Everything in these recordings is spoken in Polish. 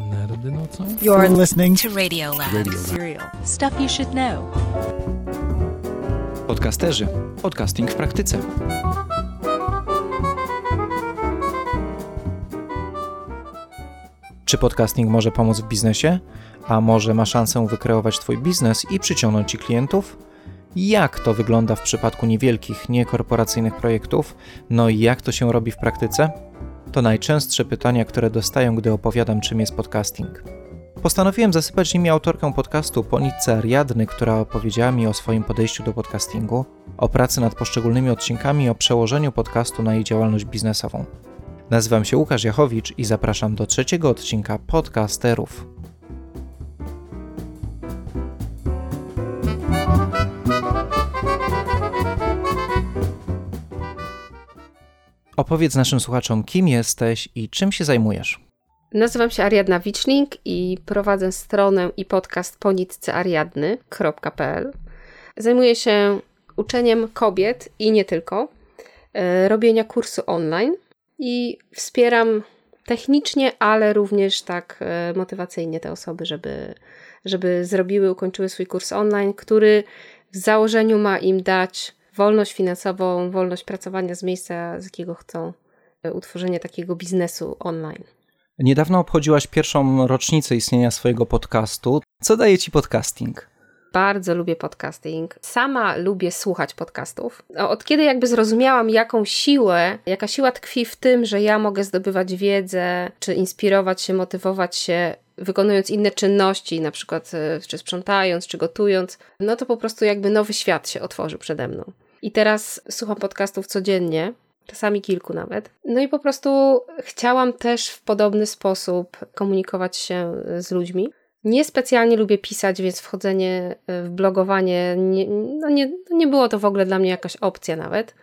Nerdy nocą? You're listening to Radio Lab. Radio Lab. Serial. Stuff you should know. Podcasterzy. Podcasting w praktyce. Czy podcasting może pomóc w biznesie? A może ma szansę wykreować Twój biznes i przyciągnąć Ci klientów? Jak to wygląda w przypadku niewielkich, niekorporacyjnych projektów? No i jak to się robi w praktyce? To najczęstsze pytania, które dostaję, gdy opowiadam, czym jest podcasting. Postanowiłem zasypać nimi autorkę podcastu Ponitce Ariadny, która opowiedziała mi o swoim podejściu do podcastingu, o pracy nad poszczególnymi odcinkami i o przełożeniu podcastu na jej działalność biznesową. Nazywam się Łukasz Jachowicz i zapraszam do trzeciego odcinka Podcasterów. Opowiedz naszym słuchaczom, kim jesteś i czym się zajmujesz. Nazywam się Ariadna Wiczling i prowadzę stronę i podcast ponitceariadny.pl. Zajmuję się uczeniem kobiet i nie tylko, e, robienia kursu online i wspieram technicznie, ale również tak e, motywacyjnie te osoby, żeby, żeby zrobiły, ukończyły swój kurs online, który w założeniu ma im dać wolność finansową, wolność pracowania z miejsca, z jakiego chcą, e, utworzenie takiego biznesu online. Niedawno obchodziłaś pierwszą rocznicę istnienia swojego podcastu. Co daje ci podcasting? Bardzo lubię podcasting. Sama lubię słuchać podcastów. Od kiedy jakby zrozumiałam, jaką siłę, jaka siła tkwi w tym, że ja mogę zdobywać wiedzę, czy inspirować się, motywować się, wykonując inne czynności, na przykład e, czy sprzątając, czy gotując, no to po prostu jakby nowy świat się otworzył przede mną. I teraz słucham podcastów codziennie, czasami kilku nawet. No i po prostu chciałam też w podobny sposób komunikować się z ludźmi. Niespecjalnie lubię pisać, więc wchodzenie w blogowanie nie, no nie, nie było to w ogóle dla mnie jakaś opcja nawet.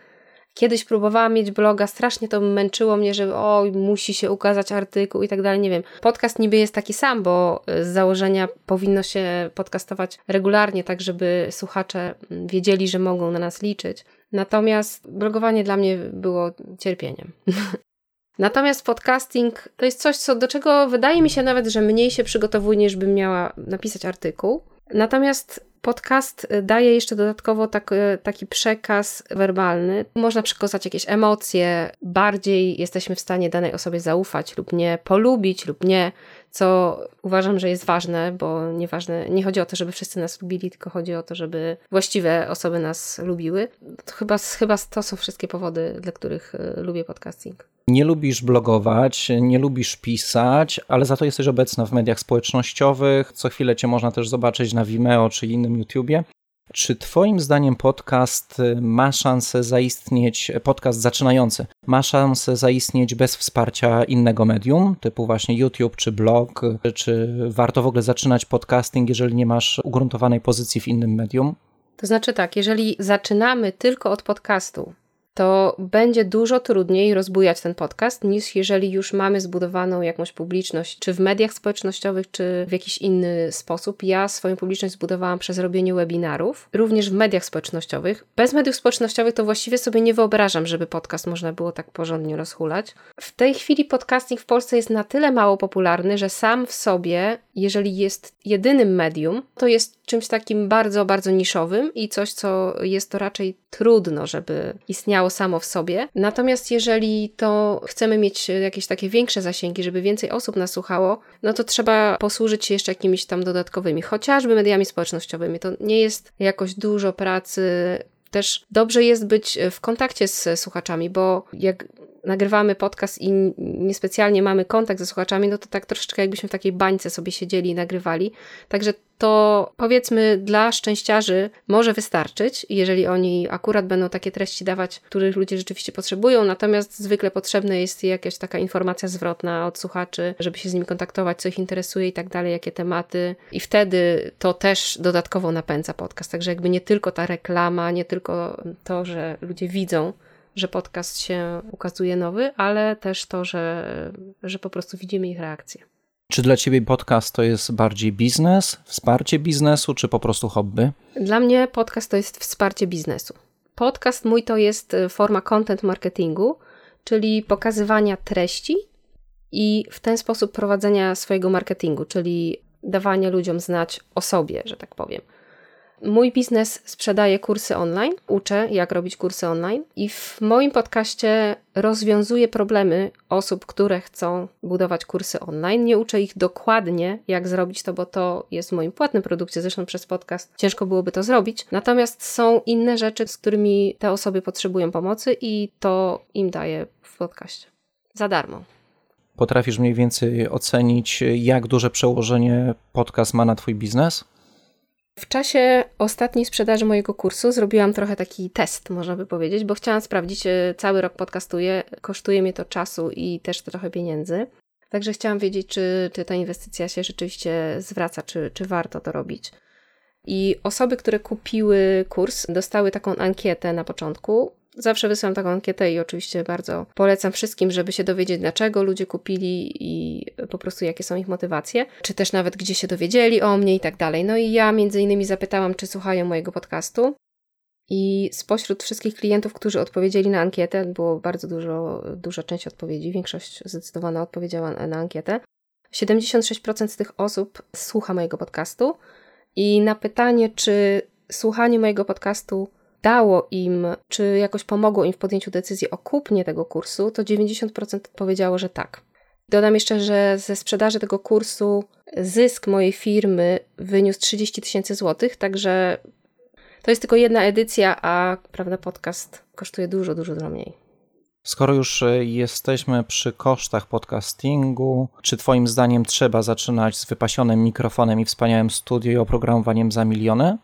Kiedyś próbowałam mieć bloga, strasznie to męczyło mnie, że oj, musi się ukazać artykuł i tak dalej, nie wiem. Podcast niby jest taki sam, bo z założenia powinno się podcastować regularnie, tak żeby słuchacze wiedzieli, że mogą na nas liczyć. Natomiast blogowanie dla mnie było cierpieniem. Natomiast podcasting to jest coś, co, do czego wydaje mi się nawet, że mniej się przygotowuję, niż bym miała napisać artykuł. Natomiast podcast daje jeszcze dodatkowo tak, taki przekaz werbalny. Można przekazać jakieś emocje, bardziej jesteśmy w stanie danej osobie zaufać lub nie, polubić lub nie, co uważam, że jest ważne, bo nieważne, nie chodzi o to, żeby wszyscy nas lubili, tylko chodzi o to, żeby właściwe osoby nas lubiły. To chyba, chyba to są wszystkie powody, dla których y, lubię podcasting. Nie lubisz blogować, nie lubisz pisać, ale za to jesteś obecna w mediach społecznościowych. Co chwilę cię można też zobaczyć na Vimeo czy innym YouTubie. Czy Twoim zdaniem podcast ma szansę zaistnieć, podcast zaczynający, ma szansę zaistnieć bez wsparcia innego medium, typu właśnie YouTube czy blog? Czy warto w ogóle zaczynać podcasting, jeżeli nie masz ugruntowanej pozycji w innym medium? To znaczy tak, jeżeli zaczynamy tylko od podcastu, to będzie dużo trudniej rozbujać ten podcast, niż jeżeli już mamy zbudowaną jakąś publiczność, czy w mediach społecznościowych, czy w jakiś inny sposób. Ja swoją publiczność zbudowałam przez robienie webinarów, również w mediach społecznościowych. Bez mediów społecznościowych to właściwie sobie nie wyobrażam, żeby podcast można było tak porządnie rozhulać. W tej chwili podcasting w Polsce jest na tyle mało popularny, że sam w sobie, jeżeli jest jedynym medium, to jest czymś takim bardzo, bardzo niszowym i coś, co jest to raczej trudno, żeby istniało samo w sobie. Natomiast jeżeli to chcemy mieć jakieś takie większe zasięgi, żeby więcej osób nas słuchało, no to trzeba posłużyć się jeszcze jakimiś tam dodatkowymi, chociażby mediami społecznościowymi. To nie jest jakoś dużo pracy. Też dobrze jest być w kontakcie z słuchaczami, bo jak nagrywamy podcast i niespecjalnie mamy kontakt ze słuchaczami, no to tak troszeczkę jakbyśmy w takiej bańce sobie siedzieli i nagrywali. Także to powiedzmy dla szczęściarzy może wystarczyć, jeżeli oni akurat będą takie treści dawać, których ludzie rzeczywiście potrzebują, natomiast zwykle potrzebna jest jakaś taka informacja zwrotna od słuchaczy, żeby się z nimi kontaktować, co ich interesuje i tak dalej, jakie tematy. I wtedy to też dodatkowo napędza podcast. Także jakby nie tylko ta reklama, nie tylko to, że ludzie widzą, że podcast się ukazuje nowy, ale też to, że, że po prostu widzimy ich reakcje. Czy dla Ciebie podcast to jest bardziej biznes, wsparcie biznesu, czy po prostu hobby? Dla mnie podcast to jest wsparcie biznesu. Podcast mój to jest forma content marketingu, czyli pokazywania treści i w ten sposób prowadzenia swojego marketingu, czyli dawania ludziom znać o sobie, że tak powiem. Mój biznes sprzedaje kursy online, uczę jak robić kursy online i w moim podcaście rozwiązuję problemy osób, które chcą budować kursy online. Nie uczę ich dokładnie, jak zrobić to, bo to jest w moim płatnym produkcie, zresztą przez podcast ciężko byłoby to zrobić. Natomiast są inne rzeczy, z którymi te osoby potrzebują pomocy i to im daję w podcaście. Za darmo. Potrafisz mniej więcej ocenić, jak duże przełożenie podcast ma na Twój biznes? W czasie ostatniej sprzedaży mojego kursu zrobiłam trochę taki test, można by powiedzieć, bo chciałam sprawdzić, e, cały rok podcastuję, kosztuje mnie to czasu i też trochę pieniędzy. Także chciałam wiedzieć, czy, czy ta inwestycja się rzeczywiście zwraca, czy, czy warto to robić. I osoby, które kupiły kurs, dostały taką ankietę na początku, Zawsze wysyłam taką ankietę i oczywiście bardzo polecam wszystkim, żeby się dowiedzieć, dlaczego ludzie kupili i po prostu jakie są ich motywacje, czy też nawet gdzie się dowiedzieli o mnie i tak dalej. No i ja między innymi zapytałam, czy słuchają mojego podcastu. I spośród wszystkich klientów, którzy odpowiedzieli na ankietę, było bardzo dużo, duża część odpowiedzi, większość zdecydowana odpowiedziała na ankietę. 76% z tych osób słucha mojego podcastu. I na pytanie, czy słuchanie mojego podcastu dało im, czy jakoś pomogło im w podjęciu decyzji o kupnie tego kursu, to 90% powiedziało, że tak. Dodam jeszcze, że ze sprzedaży tego kursu zysk mojej firmy wyniósł 30 tysięcy złotych, także to jest tylko jedna edycja, a prawda, podcast kosztuje dużo, dużo mniej. Skoro już e, jesteśmy przy kosztach podcastingu, czy Twoim zdaniem trzeba zaczynać z wypasionym mikrofonem i wspaniałym studio i oprogramowaniem za miliony?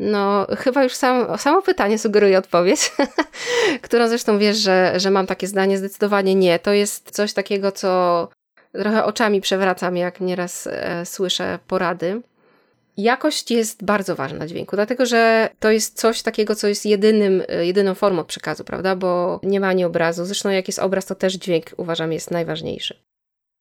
No, chyba już sam, samo pytanie sugeruje odpowiedź, którą zresztą wiesz, że, że mam takie zdanie. Zdecydowanie nie. To jest coś takiego, co trochę oczami przewracam, jak nieraz e, słyszę porady. Jakość jest bardzo ważna dźwięku, dlatego że to jest coś takiego, co jest jedynym, e, jedyną formą przekazu, prawda? Bo nie ma ani obrazu. Zresztą, jak jest obraz, to też dźwięk uważam jest najważniejszy.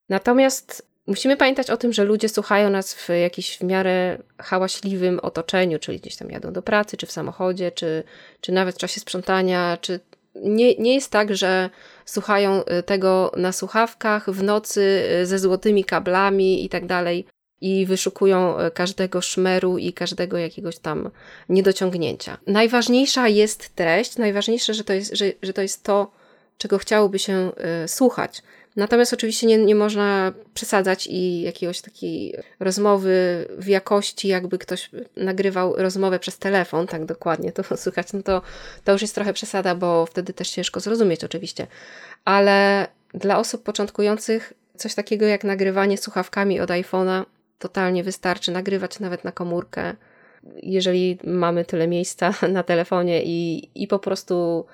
Natomiast Musimy pamiętać o tym, że ludzie słuchają nas w jakimś w miarę hałaśliwym otoczeniu, czyli gdzieś tam jadą do pracy, czy w samochodzie, czy, czy nawet w czasie sprzątania, czy nie, nie jest tak, że słuchają y, tego na słuchawkach w nocy y, ze złotymi kablami i tak dalej i wyszukują y, każdego szmeru i każdego jakiegoś tam niedociągnięcia. Najważniejsza jest treść, najważniejsze, że to jest, że, że to, jest to, czego chciałoby się y, słuchać. Natomiast oczywiście nie, nie można przesadzać i jakiegoś takiej rozmowy w jakości, jakby ktoś nagrywał rozmowę przez telefon, tak dokładnie to słychać, no to, to już jest trochę przesada, bo wtedy też ciężko zrozumieć oczywiście. Ale dla osób początkujących coś takiego jak nagrywanie słuchawkami od iPhone'a totalnie wystarczy, nagrywać nawet na komórkę, jeżeli mamy tyle miejsca na telefonie i, i po prostu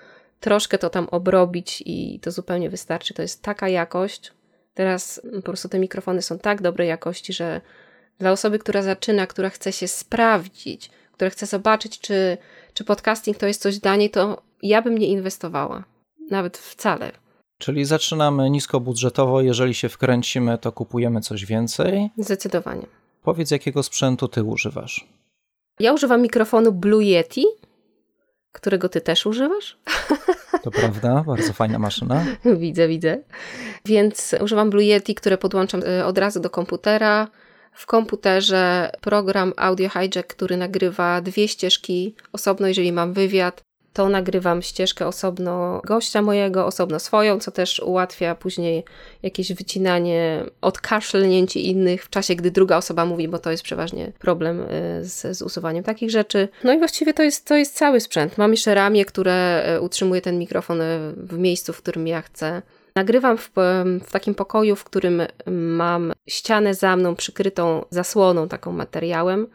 troszkę to tam obrobić i to zupełnie wystarczy. To jest taka jakość. Teraz po prostu te mikrofony są tak dobrej jakości, że dla osoby, która zaczyna, która chce się sprawdzić, która chce zobaczyć, czy, czy podcasting to jest coś dla niej, to ja bym nie inwestowała. Nawet wcale. Czyli zaczynamy niskobudżetowo, jeżeli się wkręcimy, to kupujemy coś więcej. Zdecydowanie. Powiedz, jakiego sprzętu ty używasz? Ja używam mikrofonu Blue Yeti którego ty też używasz? To prawda, bardzo fajna maszyna. widzę, widzę. Więc używam Blue Yeti, które podłączam y, od razu do komputera. W komputerze program Audio Hijack, który nagrywa dwie ścieżki osobno, jeżeli mam wywiad, to nagrywam ścieżkę osobno gościa mojego, osobno swoją, co też ułatwia później jakieś wycinanie, odkaszlnięcie innych w czasie, gdy druga osoba mówi, bo to jest przeważnie problem y, z, z usuwaniem takich rzeczy. No i właściwie to jest, to jest cały sprzęt. Mam jeszcze ramię, które y, utrzymuje ten mikrofon y, w miejscu, w którym ja chcę. Nagrywam w, w, takim pokoju, w którym mam ścianę za mną przykrytą zasłoną, taką materiałem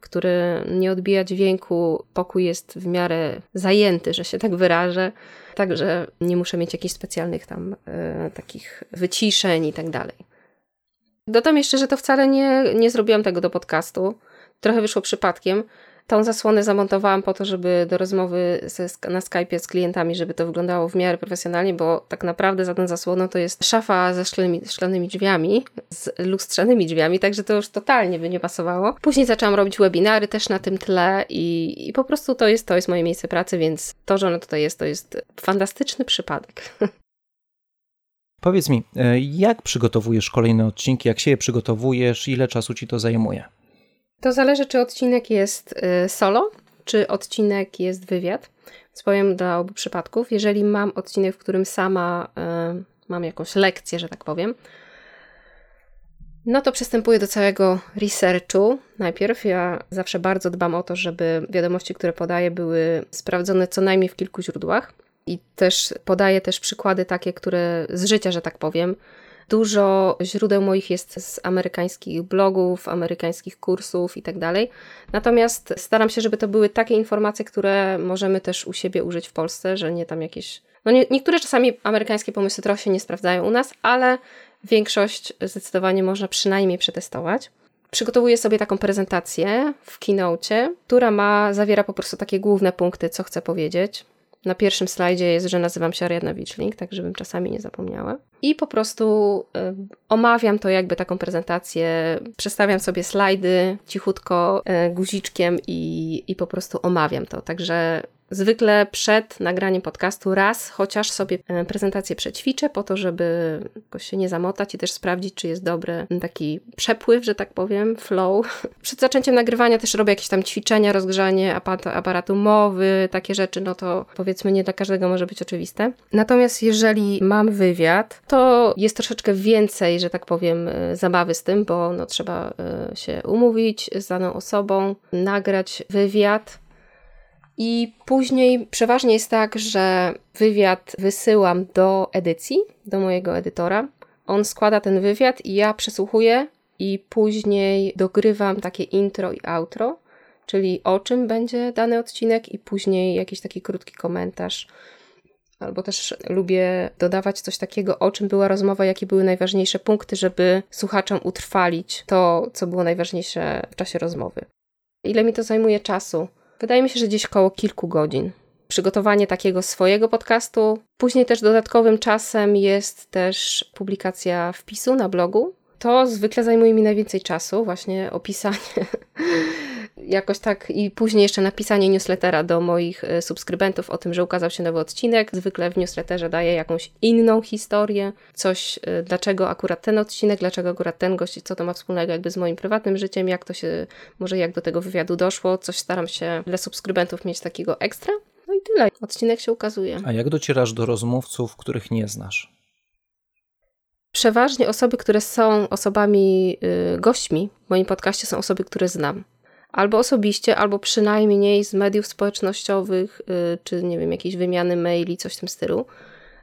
który nie odbija dźwięku. Pokój jest w miarę zajęty, że się tak wyrażę. Także nie muszę mieć jakichś specjalnych tam e, takich wyciszeń i tak dalej. Dodam jeszcze, że to wcale nie, nie zrobiłam tego do podcastu. Trochę wyszło przypadkiem. Tą zasłonę zamontowałam po to, żeby do rozmowy ze, na Skype'ie z klientami, żeby to wyglądało w miarę profesjonalnie, bo tak naprawdę za tą zasłoną to jest szafa ze szklanymi, szklanymi drzwiami, z lustrzanymi drzwiami, także to już totalnie by nie pasowało. Później zaczęłam robić webinary też na tym tle i, i po prostu to jest, to jest moje miejsce pracy, więc to, że ono tutaj jest, to jest fantastyczny przypadek. Powiedz mi, e, jak przygotowujesz kolejne odcinki, jak się je przygotowujesz, ile czasu ci to zajmuje? To zależy, czy odcinek jest y, solo, czy odcinek jest wywiad. Powiem dla obu przypadków. Jeżeli mam odcinek, w którym sama y, mam jakąś lekcję, że tak powiem, no to przystępuję do całego researchu. Najpierw ja zawsze bardzo dbam o to, żeby wiadomości, które podaję, były sprawdzone co najmniej w kilku źródłach. I też podaję też przykłady takie, które z życia, że tak powiem, Dużo źródeł moich jest z amerykańskich blogów, amerykańskich kursów i tak. Natomiast staram się, żeby to były takie informacje, które możemy też u siebie użyć w Polsce, że nie tam jakieś. No nie, niektóre czasami amerykańskie pomysły trochę się nie sprawdzają u nas, ale większość zdecydowanie można przynajmniej przetestować. Przygotowuję sobie taką prezentację w keynote, która ma, zawiera po prostu takie główne punkty, co chcę powiedzieć. Na pierwszym slajdzie jest, że nazywam się Ariadna Wiczling, tak żebym czasami nie zapomniała. I po prostu y, omawiam to jakby taką prezentację, przestawiam sobie slajdy cichutko y, guziczkiem i, i po prostu omawiam to. Także Zwykle przed nagraniem podcastu raz chociaż sobie e, prezentację przećwiczę po to, żeby się nie zamotać i też sprawdzić, czy jest dobry taki przepływ, że tak powiem, flow. Przed zaczęciem nagrywania też robię jakieś tam ćwiczenia, rozgrzanie aparatu mowy, takie rzeczy, no to powiedzmy nie dla każdego może być oczywiste. Natomiast jeżeli mam wywiad, to jest troszeczkę więcej, że tak powiem, e, zabawy z tym, bo no, trzeba e, się umówić z daną osobą, nagrać wywiad, i później przeważnie jest tak, że wywiad wysyłam do edycji, do mojego edytora. On składa ten wywiad i ja przesłuchuję i później dogrywam takie intro i outro, czyli o czym będzie dany odcinek i później jakiś taki krótki komentarz. Albo też lubię dodawać coś takiego, o czym była rozmowa, jakie były najważniejsze punkty, żeby słuchaczom utrwalić to, co było najważniejsze w czasie rozmowy. Ile mi to zajmuje czasu? Wydaje mi się, że gdzieś około kilku godzin. Przygotowanie takiego swojego podcastu. Później też dodatkowym czasem jest też publikacja wpisu na blogu. To zwykle zajmuje mi najwięcej czasu, właśnie opisanie jakoś tak i później jeszcze napisanie newslettera do moich e, subskrybentów o tym, że ukazał się nowy odcinek. Zwykle w newsletterze daję jakąś inną historię, coś, e, dlaczego akurat ten odcinek, dlaczego akurat ten gość, co to ma wspólnego jakby z moim prywatnym życiem, jak to się, może jak do tego wywiadu doszło, coś staram się dla subskrybentów mieć takiego ekstra. No i tyle. Odcinek się ukazuje. A jak docierasz do rozmówców, których nie znasz? Przeważnie osoby, które są osobami, yy, gośćmi w moim podcaście, są osoby, które znam albo osobiście, albo przynajmniej z mediów społecznościowych, y, czy nie wiem, jakiejś wymiany maili, coś w tym stylu.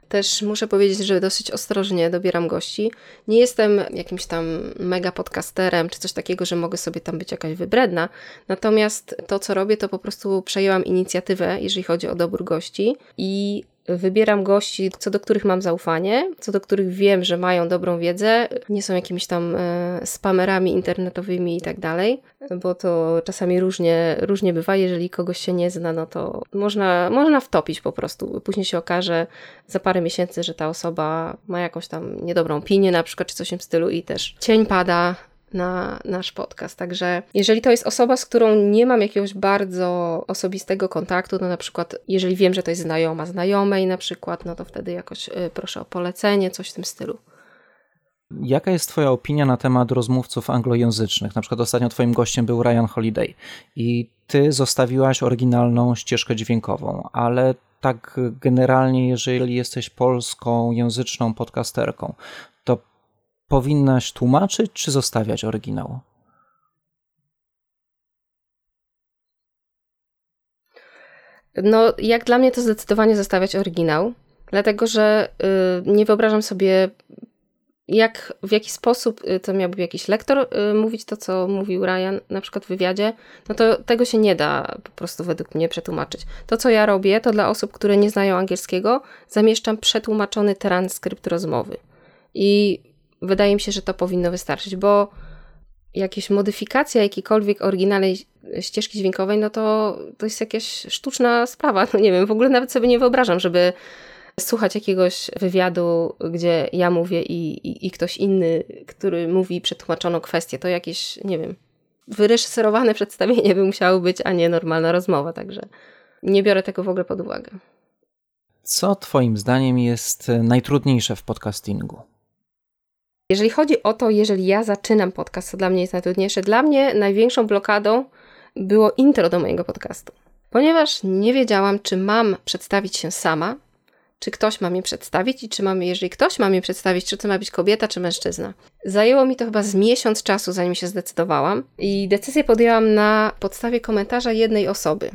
Też muszę powiedzieć, że dosyć ostrożnie dobieram gości. Nie jestem jakimś tam mega podcasterem czy coś takiego, że mogę sobie tam być jakaś wybredna. Natomiast to, co robię, to po prostu przejęłam inicjatywę, jeżeli chodzi o dobór gości i wybieram gości, co do których mam zaufanie, co do których wiem, że mają dobrą wiedzę, nie są jakimiś tam e, spamerami internetowymi i tak dalej, bo to czasami różnie, różnie bywa. Jeżeli kogoś się nie zna, no to można, można wtopić po prostu. Później się okaże za parę miesięcy, że ta osoba ma jakąś tam niedobrą opinię na przykład, czy coś w tym stylu i też cień pada na nasz podcast. Także jeżeli to jest osoba, z którą nie mam jakiegoś bardzo osobistego kontaktu, to na przykład jeżeli wiem, że to jest znajoma znajomej na przykład, no to wtedy jakoś y, proszę o polecenie, coś w tym stylu. Jaka jest Twoja opinia na temat rozmówców anglojęzycznych? Na przykład ostatnio Twoim gościem był Ryan Holiday i Ty zostawiłaś oryginalną ścieżkę dźwiękową, ale tak generalnie, jeżeli jesteś polską języczną podcasterką, powinnaś tłumaczyć, czy zostawiać oryginał? No, jak dla mnie to zdecydowanie zostawiać oryginał, dlatego że y, nie wyobrażam sobie, jak, w jaki sposób y, to miałby jakiś lektor y, mówić to, co mówił Ryan na przykład w wywiadzie, no to tego się nie da po prostu według mnie przetłumaczyć. To, co ja robię, to dla osób, które nie znają angielskiego, zamieszczam przetłumaczony transkrypt rozmowy. I wydaje mi się, że to powinno wystarczyć, bo jakieś modyfikacja jakiejkolwiek oryginalnej ścieżki dźwiękowej, no to to jest jakaś sztuczna sprawa. No nie wiem, w ogóle nawet sobie nie wyobrażam, żeby słuchać jakiegoś wywiadu, gdzie ja mówię i, i, i ktoś inny, który mówi przetłumaczoną kwestię. To jakieś, nie wiem, wyreżyserowane przedstawienie by musiało być, a nie normalna rozmowa, także nie biorę tego w ogóle pod uwagę. Co Twoim zdaniem jest najtrudniejsze w podcastingu? Jeżeli chodzi o to, jeżeli ja zaczynam podcast, co dla mnie jest najtrudniejsze, dla mnie największą blokadą było intro do mojego podcastu. Ponieważ nie wiedziałam, czy mam przedstawić się sama, czy ktoś ma mnie przedstawić i czy mam, jeżeli ktoś ma mnie przedstawić, czy to ma być kobieta, czy mężczyzna. Zajęło mi to chyba z miesiąc czasu, zanim się zdecydowałam i decyzję podjęłam na podstawie komentarza jednej osoby.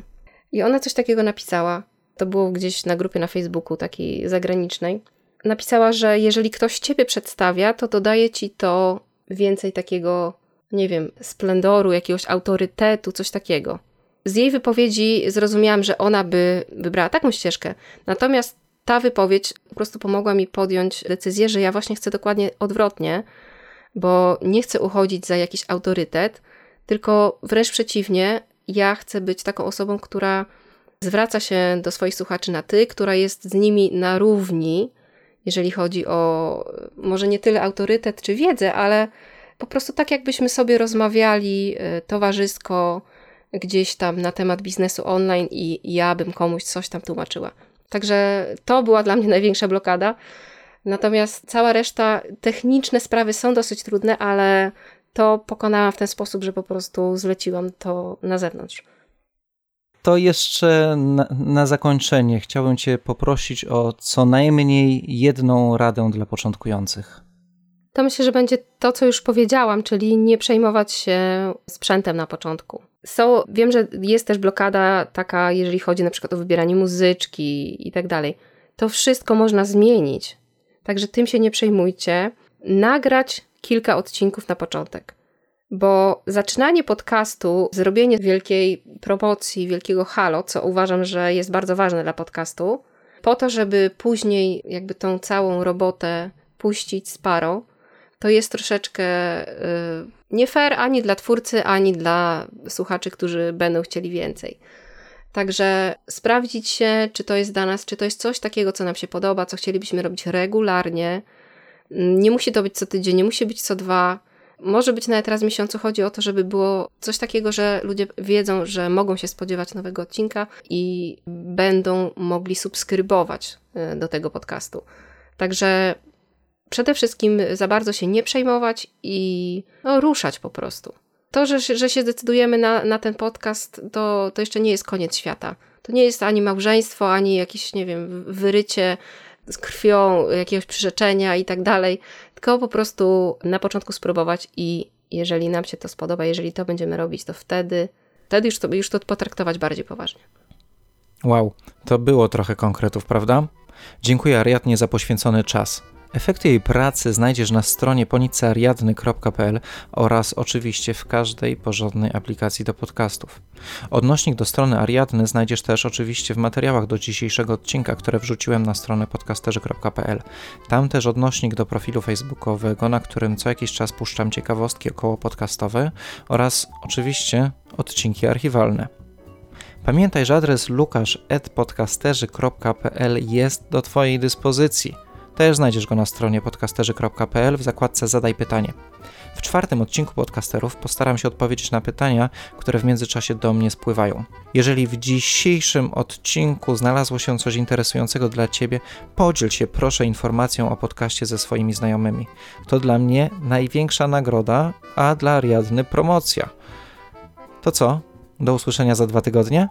I ona coś takiego napisała. To było gdzieś na grupie na Facebooku takiej zagranicznej. Napisała, że jeżeli ktoś ciebie przedstawia, to dodaje ci to więcej takiego, nie wiem, splendoru, jakiegoś autorytetu, coś takiego. Z jej wypowiedzi zrozumiałam, że ona by wybrała taką ścieżkę. Natomiast ta wypowiedź po prostu pomogła mi podjąć decyzję, że ja właśnie chcę dokładnie odwrotnie, bo nie chcę uchodzić za jakiś autorytet, tylko wręcz przeciwnie, ja chcę być taką osobą, która zwraca się do swoich słuchaczy na ty, która jest z nimi na równi, jeżeli chodzi o może nie tyle autorytet czy wiedzę, ale po prostu tak, jakbyśmy sobie rozmawiali e, towarzysko gdzieś tam na temat biznesu online i ja bym komuś coś tam tłumaczyła. Także to była dla mnie największa blokada. Natomiast cała reszta, techniczne sprawy są dosyć trudne, ale to pokonałam w ten sposób, że po prostu zleciłam to na zewnątrz. To jeszcze na, na, zakończenie chciałbym Cię poprosić o co najmniej jedną radę dla początkujących. To myślę, że będzie to, co już powiedziałam, czyli nie przejmować się sprzętem na początku. Są, wiem, że jest też blokada taka, jeżeli chodzi na przykład o wybieranie muzyczki i tak dalej. To wszystko można zmienić. Także tym się nie przejmujcie. Nagrać kilka odcinków na początek. Bo zaczynanie podcastu, zrobienie wielkiej promocji, wielkiego halo, co uważam, że jest bardzo ważne dla podcastu, po to, żeby później jakby tą całą robotę puścić z parą, to jest troszeczkę y, nie fair ani dla twórcy, ani dla słuchaczy, którzy będą chcieli więcej. Także sprawdzić się, czy to jest dla nas, czy to jest coś takiego, co nam się podoba, co chcielibyśmy robić regularnie. Nie musi to być co tydzień, nie musi być co dwa. Może być nawet raz w miesiącu. Chodzi o to, żeby było coś takiego, że ludzie wiedzą, że mogą się spodziewać nowego odcinka i będą mogli subskrybować y, do tego podcastu. Także przede wszystkim za bardzo się nie przejmować i no, ruszać po prostu. To, że, że się zdecydujemy na, na ten podcast, to, to jeszcze nie jest koniec świata. To nie jest ani małżeństwo, ani jakieś, nie wiem, wyrycie z krwią jakiegoś przyrzeczenia i tak dalej, tylko po prostu na początku spróbować i jeżeli nam się to spodoba, jeżeli to będziemy robić, to wtedy, wtedy już to, już to potraktować bardziej poważnie. Wow, to było trochę konkretów, prawda? Dziękuję Ariadnie za poświęcony czas. Efekty jej pracy znajdziesz na stronie ponicariadny.pl oraz oczywiście w każdej porządnej aplikacji do podcastów. Odnośnik do strony Ariadny znajdziesz też oczywiście w materiałach do dzisiejszego odcinka, które wrzuciłem na stronę podcasterzy.pl. Tam też odnośnik do profilu facebookowego, na którym co jakiś czas puszczam ciekawostki około podcastowe oraz oczywiście odcinki archiwalne. Pamiętaj, że adres lukasz.podcasterzy.pl jest do Twojej dyspozycji. Też znajdziesz go na stronie podcasterzy.pl w zakładce Zadaj pytanie. W czwartym odcinku podcasterów postaram się odpowiedzieć na pytania, które w międzyczasie do mnie spływają. Jeżeli w dzisiejszym odcinku znalazło się coś interesującego dla Ciebie, podziel się proszę informacją o podcaście ze swoimi znajomymi. To dla mnie największa nagroda, a dla Ariadny promocja. To co? Do usłyszenia za dwa tygodnie?